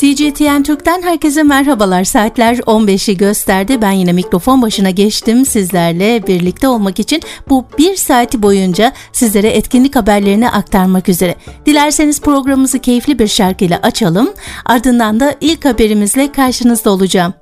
CGTN Türk'ten herkese merhabalar. Saatler 15'i gösterdi. Ben yine mikrofon başına geçtim sizlerle birlikte olmak için bu bir saati boyunca sizlere etkinlik haberlerini aktarmak üzere. Dilerseniz programımızı keyifli bir şarkıyla açalım. Ardından da ilk haberimizle karşınızda olacağım.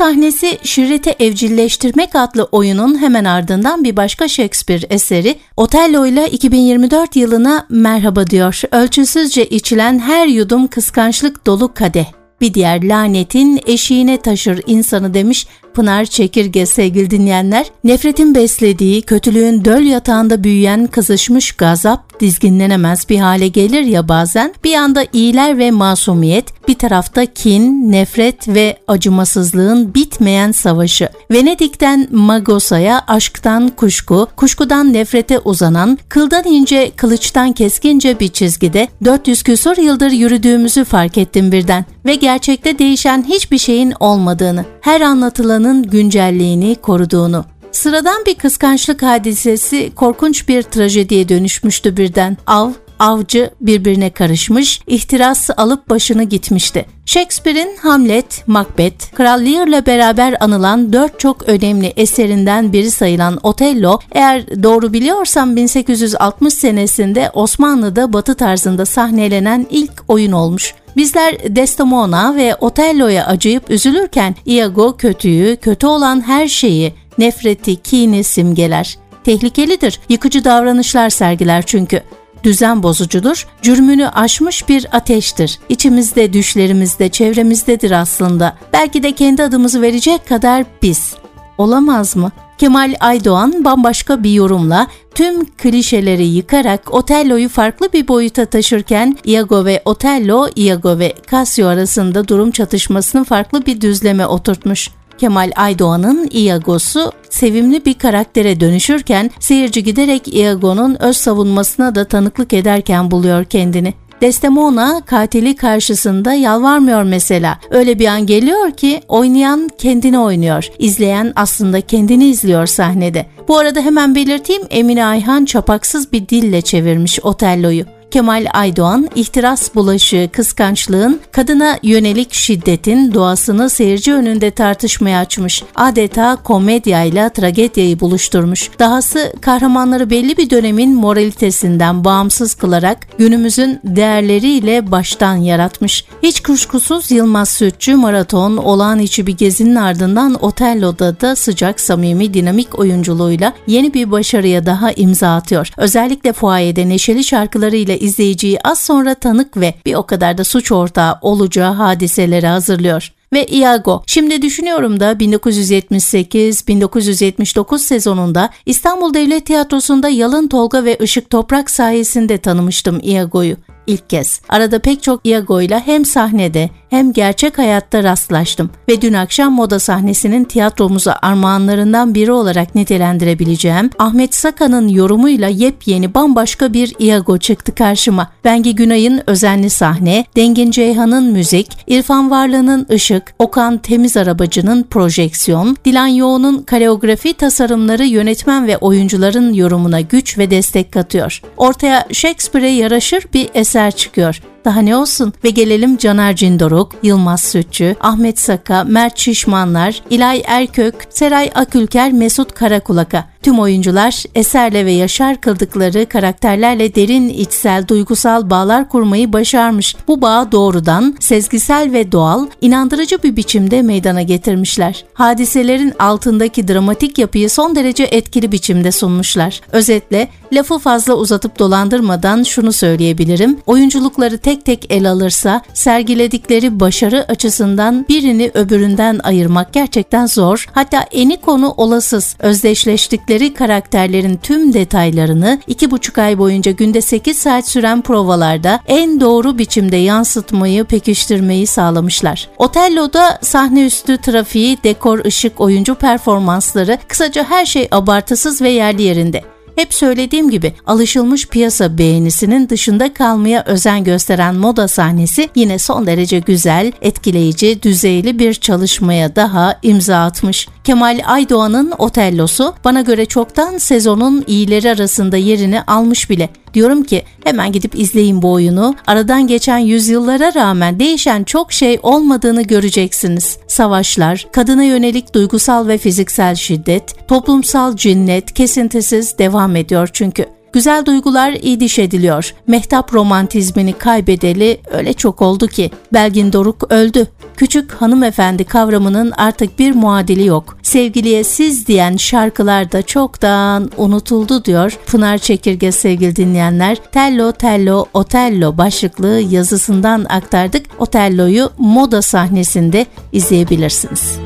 Sahnesi şirreti evcilleştirmek adlı oyunun hemen ardından bir başka Shakespeare eseri Otello ile 2024 yılına merhaba diyor. Ölçüsüzce içilen her yudum kıskançlık dolu kadeh. Bir diğer lanetin eşiğine taşır insanı demiş Pınar Çekirge sevgili dinleyenler. Nefretin beslediği, kötülüğün döl yatağında büyüyen kızışmış gazap dizginlenemez bir hale gelir ya bazen. Bir yanda iyiler ve masumiyet, bir tarafta kin, nefret ve acımasızlığın bitmeyen savaşı. Venedik'ten Magosa'ya aşktan kuşku, kuşkudan nefrete uzanan, kıldan ince, kılıçtan keskince bir çizgide 400 küsur yıldır yürüdüğümüzü fark ettim birden ve gerçekte değişen hiçbir şeyin olmadığını, her anlatılanın güncelliğini koruduğunu. Sıradan bir kıskançlık hadisesi korkunç bir trajediye dönüşmüştü birden. Av, avcı birbirine karışmış, ihtiras alıp başını gitmişti. Shakespeare'in Hamlet, Macbeth, Kral Lear'la beraber anılan dört çok önemli eserinden biri sayılan Otello, eğer doğru biliyorsam 1860 senesinde Osmanlı'da batı tarzında sahnelenen ilk oyun olmuş. Bizler Desdemona ve Otello'ya acıyıp üzülürken Iago kötüyü, kötü olan her şeyi, nefreti, kini simgeler. Tehlikelidir, yıkıcı davranışlar sergiler çünkü. Düzen bozucudur, cürmünü aşmış bir ateştir. İçimizde, düşlerimizde, çevremizdedir aslında. Belki de kendi adımızı verecek kadar biz. Olamaz mı? Kemal Aydoğan bambaşka bir yorumla tüm klişeleri yıkarak Otello'yu farklı bir boyuta taşırken Iago ve Otello, Iago ve Cassio arasında durum çatışmasını farklı bir düzleme oturtmuş. Kemal Aydoğan'ın Iago'su sevimli bir karaktere dönüşürken seyirci giderek Iago'nun öz savunmasına da tanıklık ederken buluyor kendini. Desdemona katili karşısında yalvarmıyor mesela. Öyle bir an geliyor ki oynayan kendini oynuyor. İzleyen aslında kendini izliyor sahnede. Bu arada hemen belirteyim Emine Ayhan çapaksız bir dille çevirmiş Otello'yu. Kemal Aydoğan, ihtiras bulaşığı, kıskançlığın, kadına yönelik şiddetin doğasını seyirci önünde tartışmaya açmış. Adeta komedyayla tragediyi buluşturmuş. Dahası kahramanları belli bir dönemin moralitesinden bağımsız kılarak günümüzün değerleriyle baştan yaratmış. Hiç kuşkusuz Yılmaz Sütçü maraton olağan içi bir gezinin ardından Otello'da da sıcak samimi dinamik oyunculuğuyla yeni bir başarıya daha imza atıyor. Özellikle fuayede neşeli şarkılarıyla izleyiciyi az sonra tanık ve bir o kadar da suç ortağı olacağı hadiseleri hazırlıyor ve Iago. Şimdi düşünüyorum da 1978-1979 sezonunda İstanbul Devlet Tiyatrosu'nda Yalın Tolga ve Işık Toprak sayesinde tanımıştım Iago'yu ilk kez. Arada pek çok Iago ile hem sahnede hem gerçek hayatta rastlaştım ve dün akşam moda sahnesinin tiyatromuza armağanlarından biri olarak nitelendirebileceğim Ahmet Saka'nın yorumuyla yepyeni bambaşka bir Iago çıktı karşıma. Bengi Günay'ın özenli sahne, Dengin Ceyhan'ın müzik, İrfan Varlı'nın ışık, Okan Temiz Arabacı'nın projeksiyon, Dilan Yoğun'un kareografi tasarımları yönetmen ve oyuncuların yorumuna güç ve destek katıyor. Ortaya Shakespeare'e yaraşır bir eser çıkıyor. Daha ne olsun? Ve gelelim Caner Cindoruk, Yılmaz Sütçü, Ahmet Saka, Mert Şişmanlar, İlay Erkök, Seray Akülker, Mesut Karakulak'a. Tüm oyuncular eserle ve yaşar kıldıkları karakterlerle derin içsel duygusal bağlar kurmayı başarmış. Bu bağ doğrudan sezgisel ve doğal, inandırıcı bir biçimde meydana getirmişler. Hadiselerin altındaki dramatik yapıyı son derece etkili biçimde sunmuşlar. Özetle lafı fazla uzatıp dolandırmadan şunu söyleyebilirim. Oyunculukları tek tek el alırsa sergiledikleri başarı açısından birini öbüründen ayırmak gerçekten zor. Hatta eni konu olasız. Özdeşleştikleri karakterlerin tüm detaylarını iki buçuk ay boyunca günde 8 saat süren provalarda en doğru biçimde yansıtmayı, pekiştirmeyi sağlamışlar. Otello'da sahne üstü trafiği, dekor, ışık, oyuncu performansları, kısaca her şey abartısız ve yerli yerinde. Hep söylediğim gibi alışılmış piyasa beğenisinin dışında kalmaya özen gösteren moda sahnesi yine son derece güzel, etkileyici, düzeyli bir çalışmaya daha imza atmış. Kemal Aydoğan'ın Otello'su bana göre çoktan sezonun iyileri arasında yerini almış bile. Diyorum ki hemen gidip izleyin bu oyunu. Aradan geçen yüzyıllara rağmen değişen çok şey olmadığını göreceksiniz. Savaşlar, kadına yönelik duygusal ve fiziksel şiddet, toplumsal cinnet kesintisiz devam ediyor çünkü. Güzel duygular idiş ediliyor. Mehtap romantizmini kaybedeli öyle çok oldu ki. Belgin Doruk öldü. Küçük hanımefendi kavramının artık bir muadili yok. Sevgiliye siz diyen şarkılar da çoktan unutuldu diyor Pınar Çekirge sevgili dinleyenler. Tello Tello Otello başlıklı yazısından aktardık. Otello'yu moda sahnesinde izleyebilirsiniz.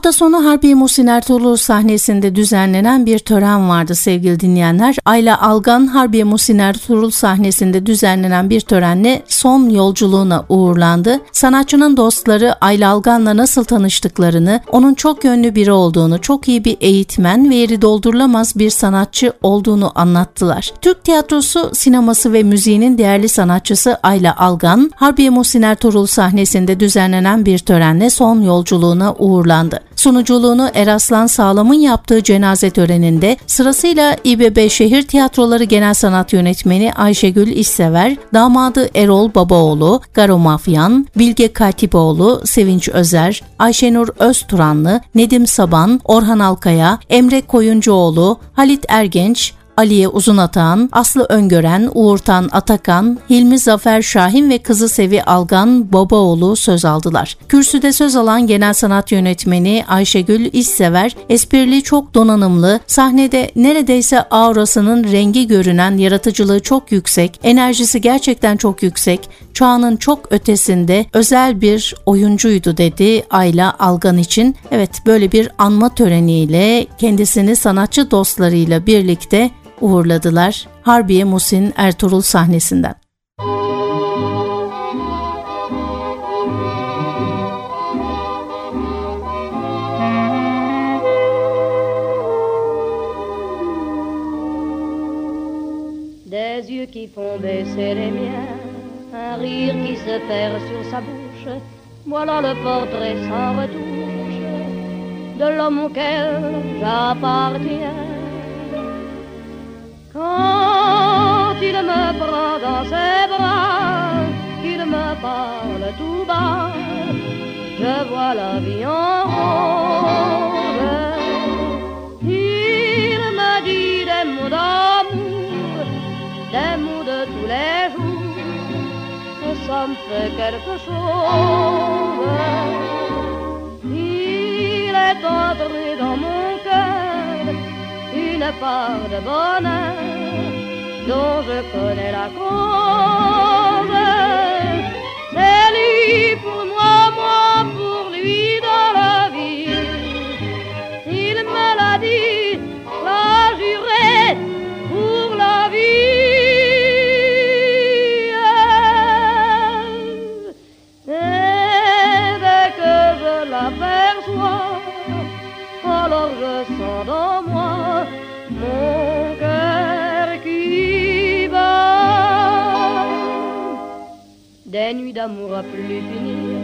Hafta sonu Harbiye Muhsin Ertuğrul sahnesinde düzenlenen bir tören vardı sevgili dinleyenler. Ayla Algan Harbiye Muhsin Ertuğrul sahnesinde düzenlenen bir törenle son yolculuğuna uğurlandı. Sanatçının dostları Ayla Algan'la nasıl tanıştıklarını, onun çok yönlü biri olduğunu, çok iyi bir eğitmen ve yeri doldurulamaz bir sanatçı olduğunu anlattılar. Türk tiyatrosu, sineması ve müziğinin değerli sanatçısı Ayla Algan, Harbiye Muhsin Ertuğrul sahnesinde düzenlenen bir törenle son yolculuğuna uğurlandı. Sunuculuğunu Eraslan Sağlam'ın yaptığı cenaze töreninde sırasıyla İBB Şehir Tiyatroları Genel Sanat Yönetmeni Ayşegül İşsever, damadı Erol Babaoğlu, Garo Mafyan, Bilge Katipoğlu, Sevinç Özer, Ayşenur Özturanlı, Nedim Saban, Orhan Alkaya, Emre Koyuncuoğlu, Halit Ergenç, Aliye Uzunatan, Aslı Öngören, Uğurtan Atakan, Hilmi Zafer Şahin ve kızı Sevi Algan Babaoğlu söz aldılar. Kürsüde söz alan genel sanat yönetmeni Ayşegül İşsever, esprili çok donanımlı, sahnede neredeyse aurasının rengi görünen yaratıcılığı çok yüksek, enerjisi gerçekten çok yüksek, çağının çok ötesinde özel bir oyuncuydu dedi Ayla Algan için. Evet böyle bir anma töreniyle kendisini sanatçı dostlarıyla birlikte uğurladılar Harbiye Musin Ertuğrul sahnesinden. Des yeux qui font baisser les miens, un rire qui se perd sur sa bouche, voilà le portrait sans retouche de l'homme auquel j'appartiens. Me prend dans ses bras, qu'il me parle tout bas, je vois la vie en rose. Il me dit des mots d'amour, des mots de tous les jours, que ça me fait quelque chose. Il est entré dans mon cœur une part de bonheur dont je connais la cause. C'est lui d'amour à plus finir,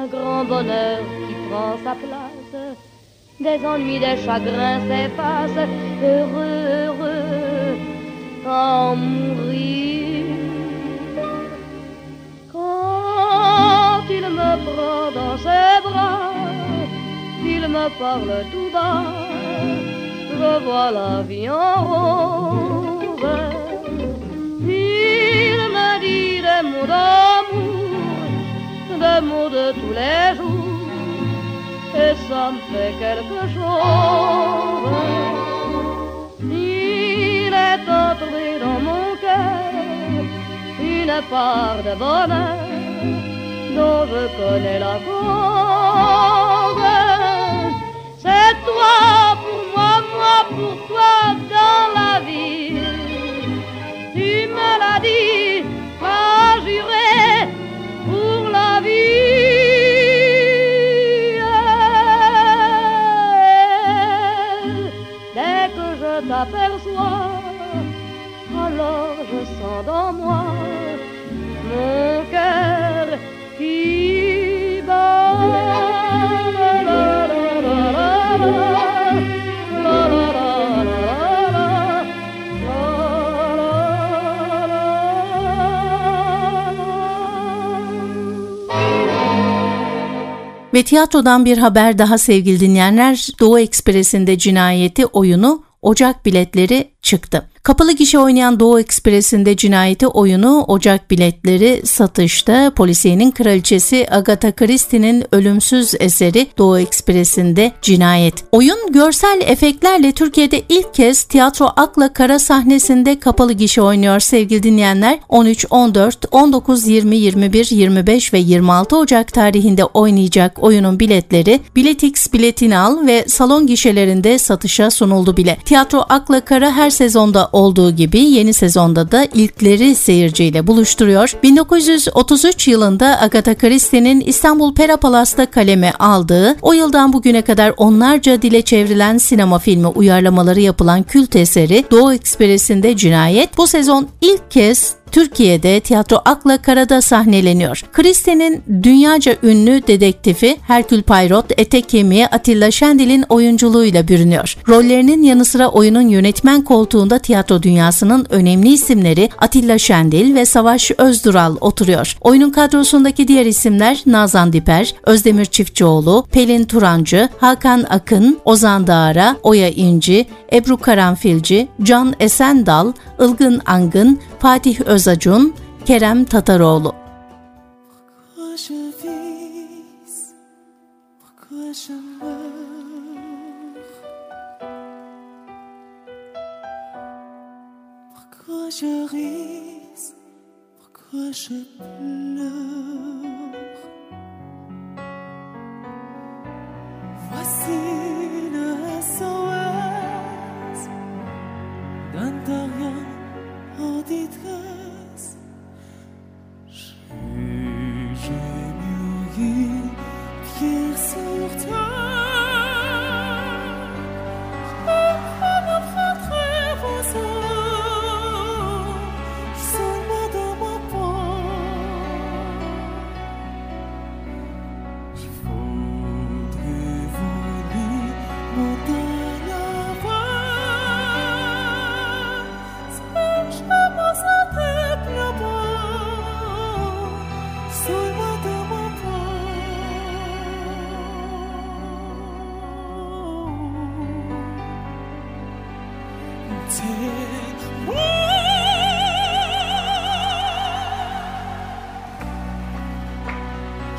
un grand bonheur qui prend sa place. Des ennuis, des chagrins s'effacent, heureux, heureux, en mourir. Quand il me prend dans ses bras, il me parle tout bas je vois la vie en rose. Il me dit des mots des mots de tous les jours, et ça me fait quelque chose. Il est entré dans mon cœur une part de bonheur dont je connais la cause. C'est toi pour moi, moi pour toi dans la vie. Tu me l'as dit, sens dans moi mon cœur qui Ve tiyatrodan bir haber daha sevgili dinleyenler. Doğu Ekspresi'nde cinayeti oyunu Ocak biletleri çıktı. Kapalı gişe oynayan Doğu Ekspresi'nde cinayeti oyunu Ocak biletleri satışta polisiyenin kraliçesi Agatha Christie'nin ölümsüz eseri Doğu Ekspresi'nde cinayet. Oyun görsel efektlerle Türkiye'de ilk kez tiyatro Akla Kara sahnesinde kapalı gişe oynuyor sevgili dinleyenler. 13, 14, 19, 20, 21, 25 ve 26 Ocak tarihinde oynayacak oyunun biletleri Biletix biletini al ve salon gişelerinde satışa sunuldu bile. Tiyatro Akla Kara her sezonda olduğu gibi yeni sezonda da ilkleri seyirciyle buluşturuyor. 1933 yılında Agatha Christie'nin İstanbul Pera Palas'ta kaleme aldığı, o yıldan bugüne kadar onlarca dile çevrilen sinema filmi uyarlamaları yapılan kült eseri Doğu Ekspresi'nde Cinayet bu sezon ilk kez Türkiye'de Tiyatro Akla Kara'da sahneleniyor. Christie'nin dünyaca ünlü dedektifi Herkül Poirot etek kemiği Atilla Şendil'in oyunculuğuyla bürünüyor. Rollerinin yanı sıra oyunun yönetmen koltuğunda tiyatro dünyasının önemli isimleri Atilla Şendil ve Savaş Özdural oturuyor. Oyunun kadrosundaki diğer isimler Nazan Diper, Özdemir Çiftçioğlu, Pelin Turancı, Hakan Akın, Ozan Dağara, Oya İnci, Ebru Karanfilci, Can Esendal, Ilgın Angın, Fatih Özacun, Kerem Tataroğlu. Voici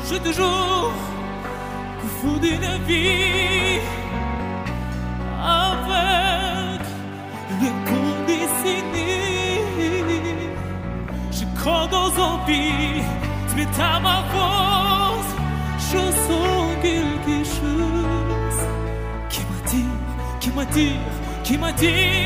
J'ai toujours confondu la vie avec l'incondécennie. Je crois dans un pays, tu m'étais ma cause. Je sens quelque chose qui m'attire, qui m'attire, qui m'attire.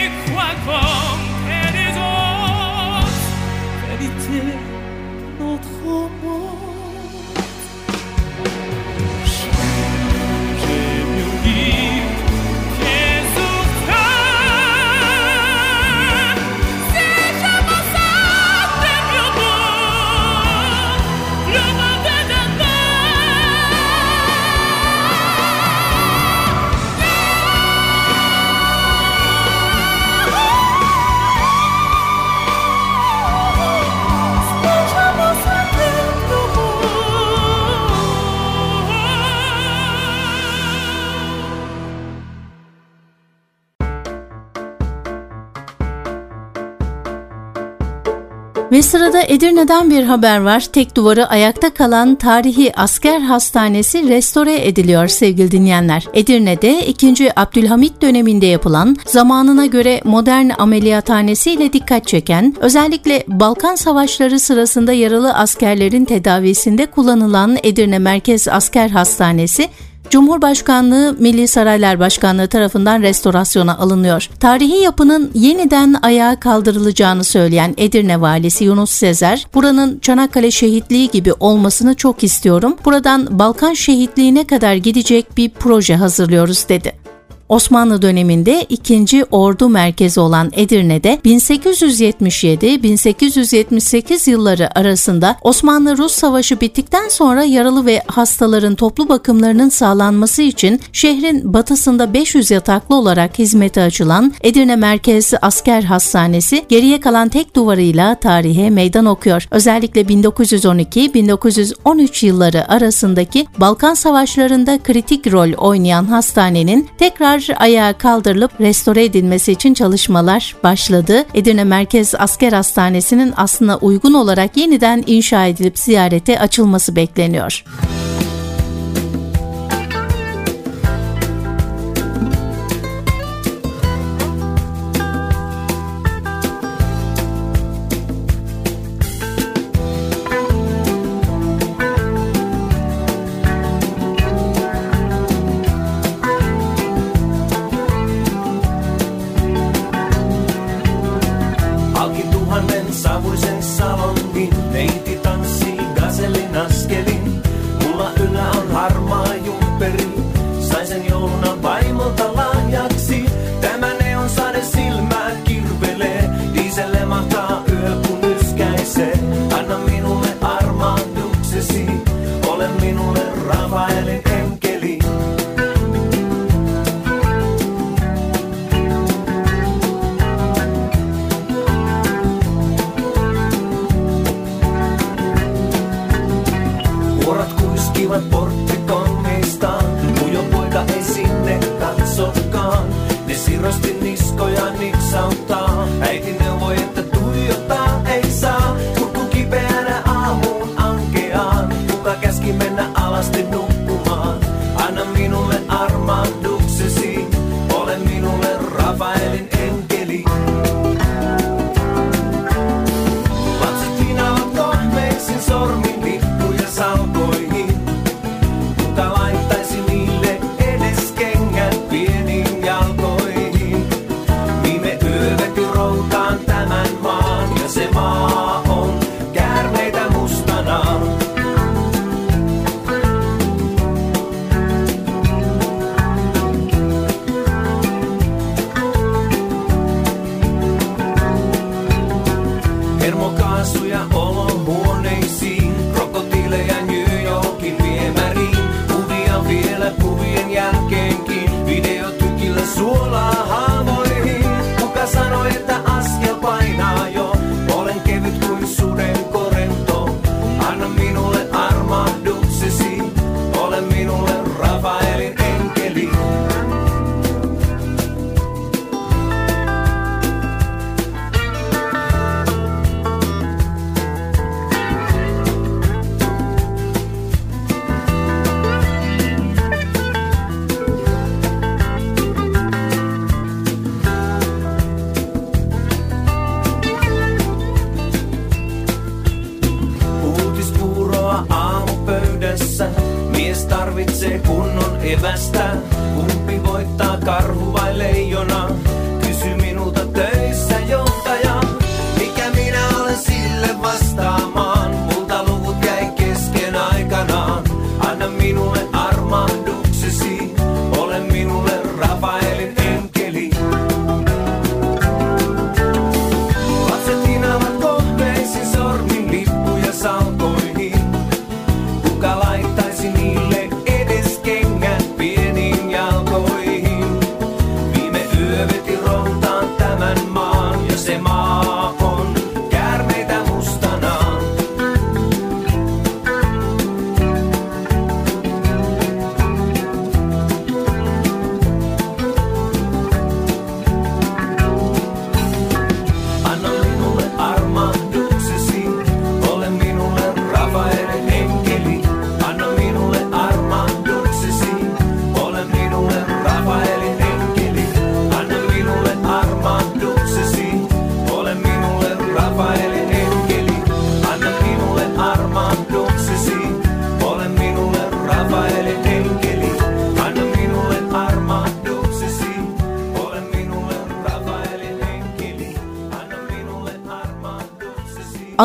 Ve sırada Edirne'den bir haber var. Tek duvarı ayakta kalan tarihi asker hastanesi restore ediliyor sevgili dinleyenler. Edirne'de 2. Abdülhamit döneminde yapılan zamanına göre modern ameliyathanesiyle dikkat çeken, özellikle Balkan Savaşları sırasında yaralı askerlerin tedavisinde kullanılan Edirne Merkez Asker Hastanesi Cumhurbaşkanlığı Milli Saraylar Başkanlığı tarafından restorasyona alınıyor. Tarihi yapının yeniden ayağa kaldırılacağını söyleyen Edirne Valisi Yunus Sezer, buranın Çanakkale şehitliği gibi olmasını çok istiyorum. Buradan Balkan şehitliğine kadar gidecek bir proje hazırlıyoruz dedi. Osmanlı döneminde 2. Ordu merkezi olan Edirne'de 1877-1878 yılları arasında Osmanlı-Rus Savaşı bittikten sonra yaralı ve hastaların toplu bakımlarının sağlanması için şehrin batısında 500 yataklı olarak hizmete açılan Edirne Merkezi Asker Hastanesi geriye kalan tek duvarıyla tarihe meydan okuyor. Özellikle 1912-1913 yılları arasındaki Balkan Savaşlarında kritik rol oynayan hastanenin tekrar ayağa kaldırılıp restore edilmesi için çalışmalar başladı. Edirne Merkez Asker Hastanesi'nin aslına uygun olarak yeniden inşa edilip ziyarete açılması bekleniyor.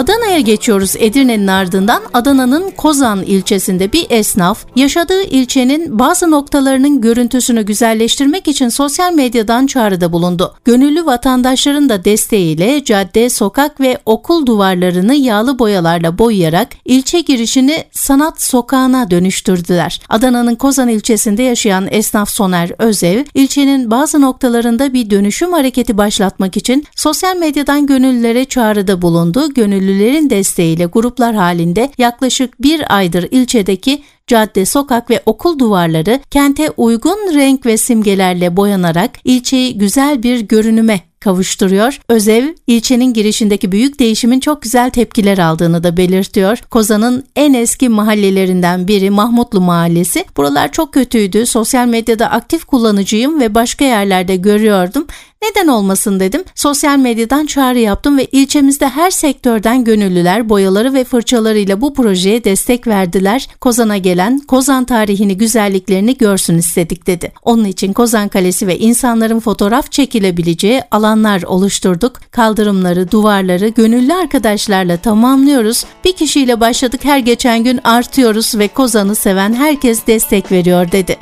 Adana'ya geçiyoruz Edirne'nin ardından. Adana'nın Kozan ilçesinde bir esnaf yaşadığı ilçenin bazı noktalarının görüntüsünü güzelleştirmek için sosyal medyadan çağrıda bulundu. Gönüllü vatandaşların da desteğiyle cadde, sokak ve okul duvarlarını yağlı boyalarla boyayarak ilçe girişini sanat sokağına dönüştürdüler. Adana'nın Kozan ilçesinde yaşayan esnaf Soner Özev, ilçenin bazı noktalarında bir dönüşüm hareketi başlatmak için sosyal medyadan gönüllülere çağrıda bulundu. Gönüllülerin desteğiyle gruplar halinde yaklaşık bir aydır ilçedeki cadde, sokak ve okul duvarları kente uygun renk ve simgelerle boyanarak ilçeyi güzel bir görünüme kavuşturuyor. Özev, ilçenin girişindeki büyük değişimin çok güzel tepkiler aldığını da belirtiyor. Kozan'ın en eski mahallelerinden biri Mahmutlu Mahallesi. Buralar çok kötüydü. Sosyal medyada aktif kullanıcıyım ve başka yerlerde görüyordum. Neden olmasın dedim. Sosyal medyadan çağrı yaptım ve ilçemizde her sektörden gönüllüler boyaları ve fırçalarıyla bu projeye destek verdiler. Kozan'a gelen Kozan tarihini güzelliklerini görsün istedik dedi. Onun için Kozan Kalesi ve insanların fotoğraf çekilebileceği alanlar oluşturduk. Kaldırımları, duvarları gönüllü arkadaşlarla tamamlıyoruz. Bir kişiyle başladık her geçen gün artıyoruz ve Kozan'ı seven herkes destek veriyor dedi.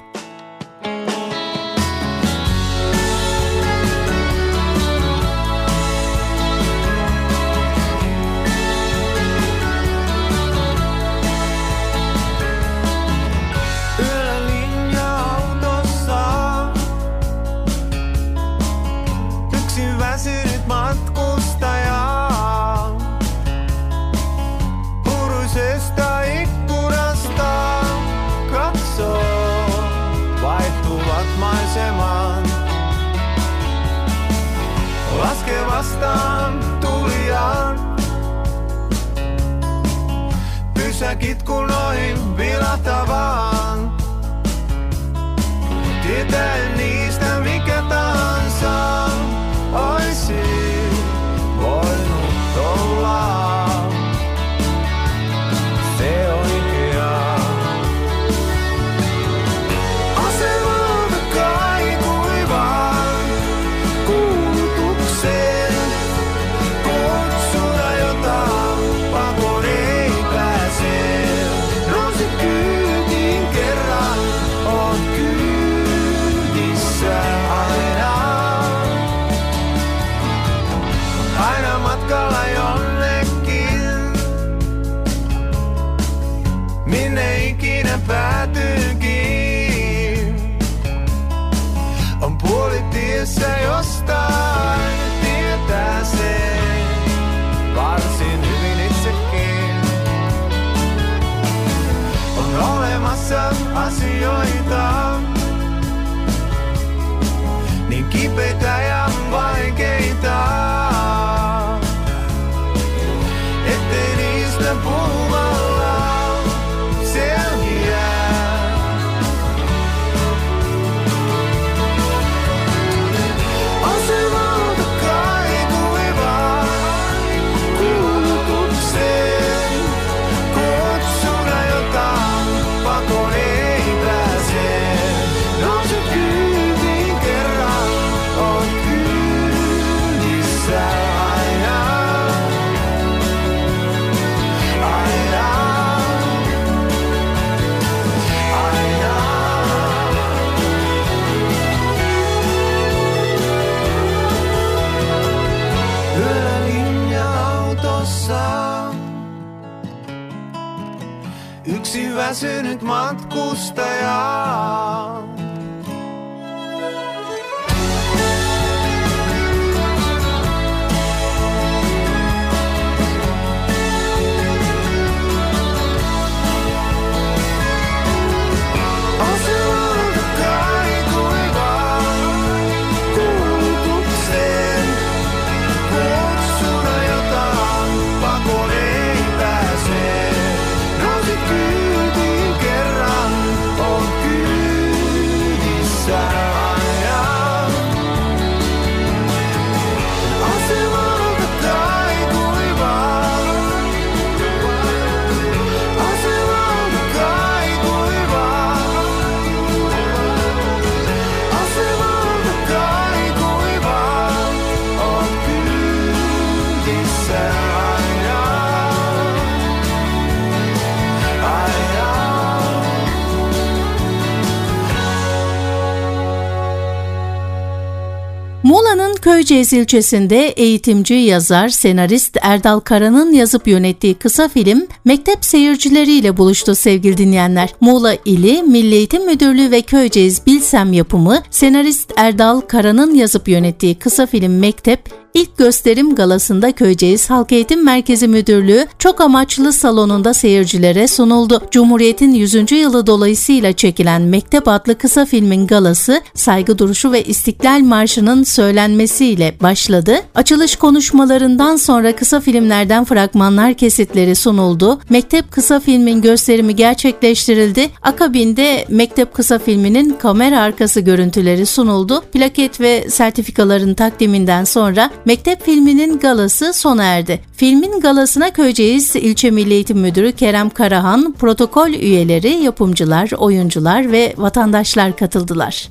vastaan tuliaan. Pysäkit kun noin vilahtavaan. Tietäen Köyceğiz ilçesinde eğitimci, yazar, senarist Erdal Kara'nın yazıp yönettiği kısa film mektep seyircileriyle buluştu sevgili dinleyenler. Muğla ili Milli Eğitim Müdürlüğü ve Köyceğiz Bilsem yapımı senarist Erdal Kara'nın yazıp yönettiği kısa film Mektep İlk gösterim galasında Köyceğiz Halk Eğitim Merkezi Müdürlüğü çok amaçlı salonunda seyircilere sunuldu. Cumhuriyet'in 100. yılı dolayısıyla çekilen Mektep adlı kısa filmin galası saygı duruşu ve İstiklal Marşı'nın söylenmesiyle başladı. Açılış konuşmalarından sonra kısa filmlerden fragmanlar kesitleri sunuldu. Mektep kısa filmin gösterimi gerçekleştirildi. Akabinde Mektep kısa filminin kamera arkası görüntüleri sunuldu. Plaket ve sertifikaların takdiminden sonra Mektep filminin galası sona erdi. Filmin galasına Köyceğiz İlçe Milli Eğitim Müdürü Kerem Karahan, protokol üyeleri, yapımcılar, oyuncular ve vatandaşlar katıldılar.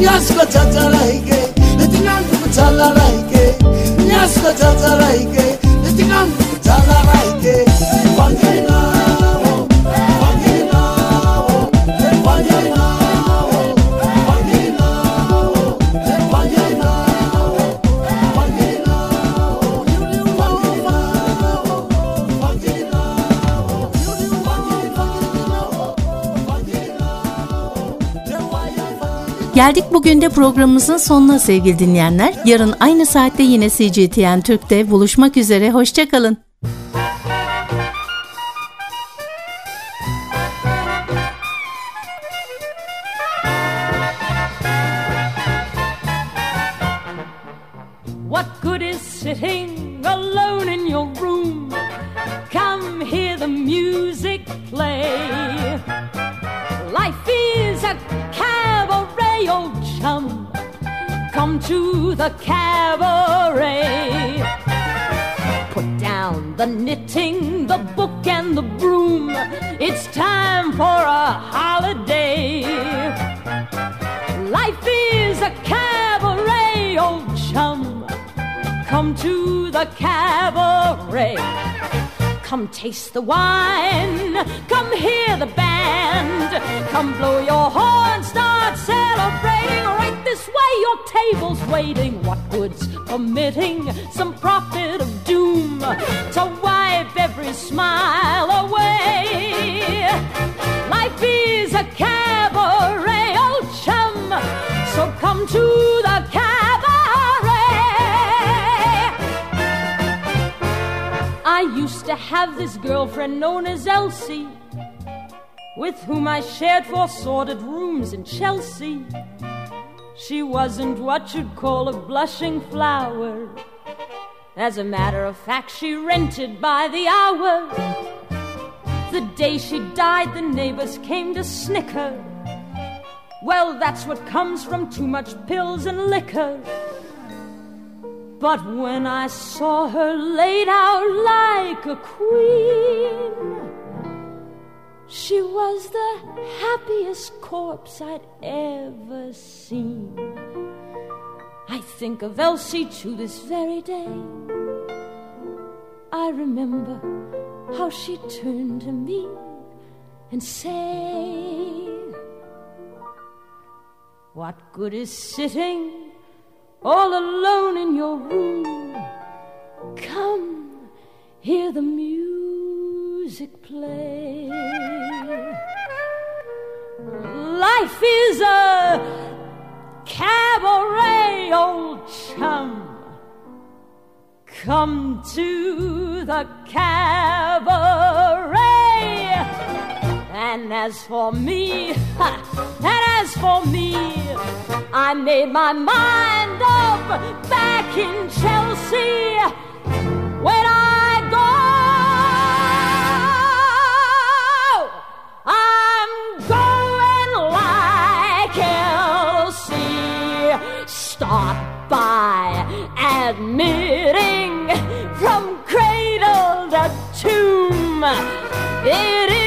nyasko tatalaike etinantu kutalalaike nyasko tatalaike Geldik bugün de programımızın sonuna sevgili dinleyenler. Yarın aynı saatte yine CGTN Türk'te buluşmak üzere. Hoşçakalın. Come taste the wine. Come hear the band. Come blow your horn. Start celebrating. Right this way, your table's waiting. What good's permitting some prophet of doom to wipe every smile away? Life is a cabaret, old chum. So come to the cabaret. I used to have this girlfriend known as Elsie, with whom I shared four sordid rooms in Chelsea. She wasn't what you'd call a blushing flower. As a matter of fact, she rented by the hour. The day she died, the neighbors came to snicker. Well, that's what comes from too much pills and liquor. But when I saw her laid out like a queen, she was the happiest corpse I'd ever seen. I think of Elsie to this very day. I remember how she turned to me and said, What good is sitting all alone in your room? Come, hear the music play. Life is a cabaret, old chum. Come to the cabaret. And as for me, and as for me, I made my mind up back in Chelsea. When I go, I'm going like Elsie. Start by admitting from cradle to tomb. It isn't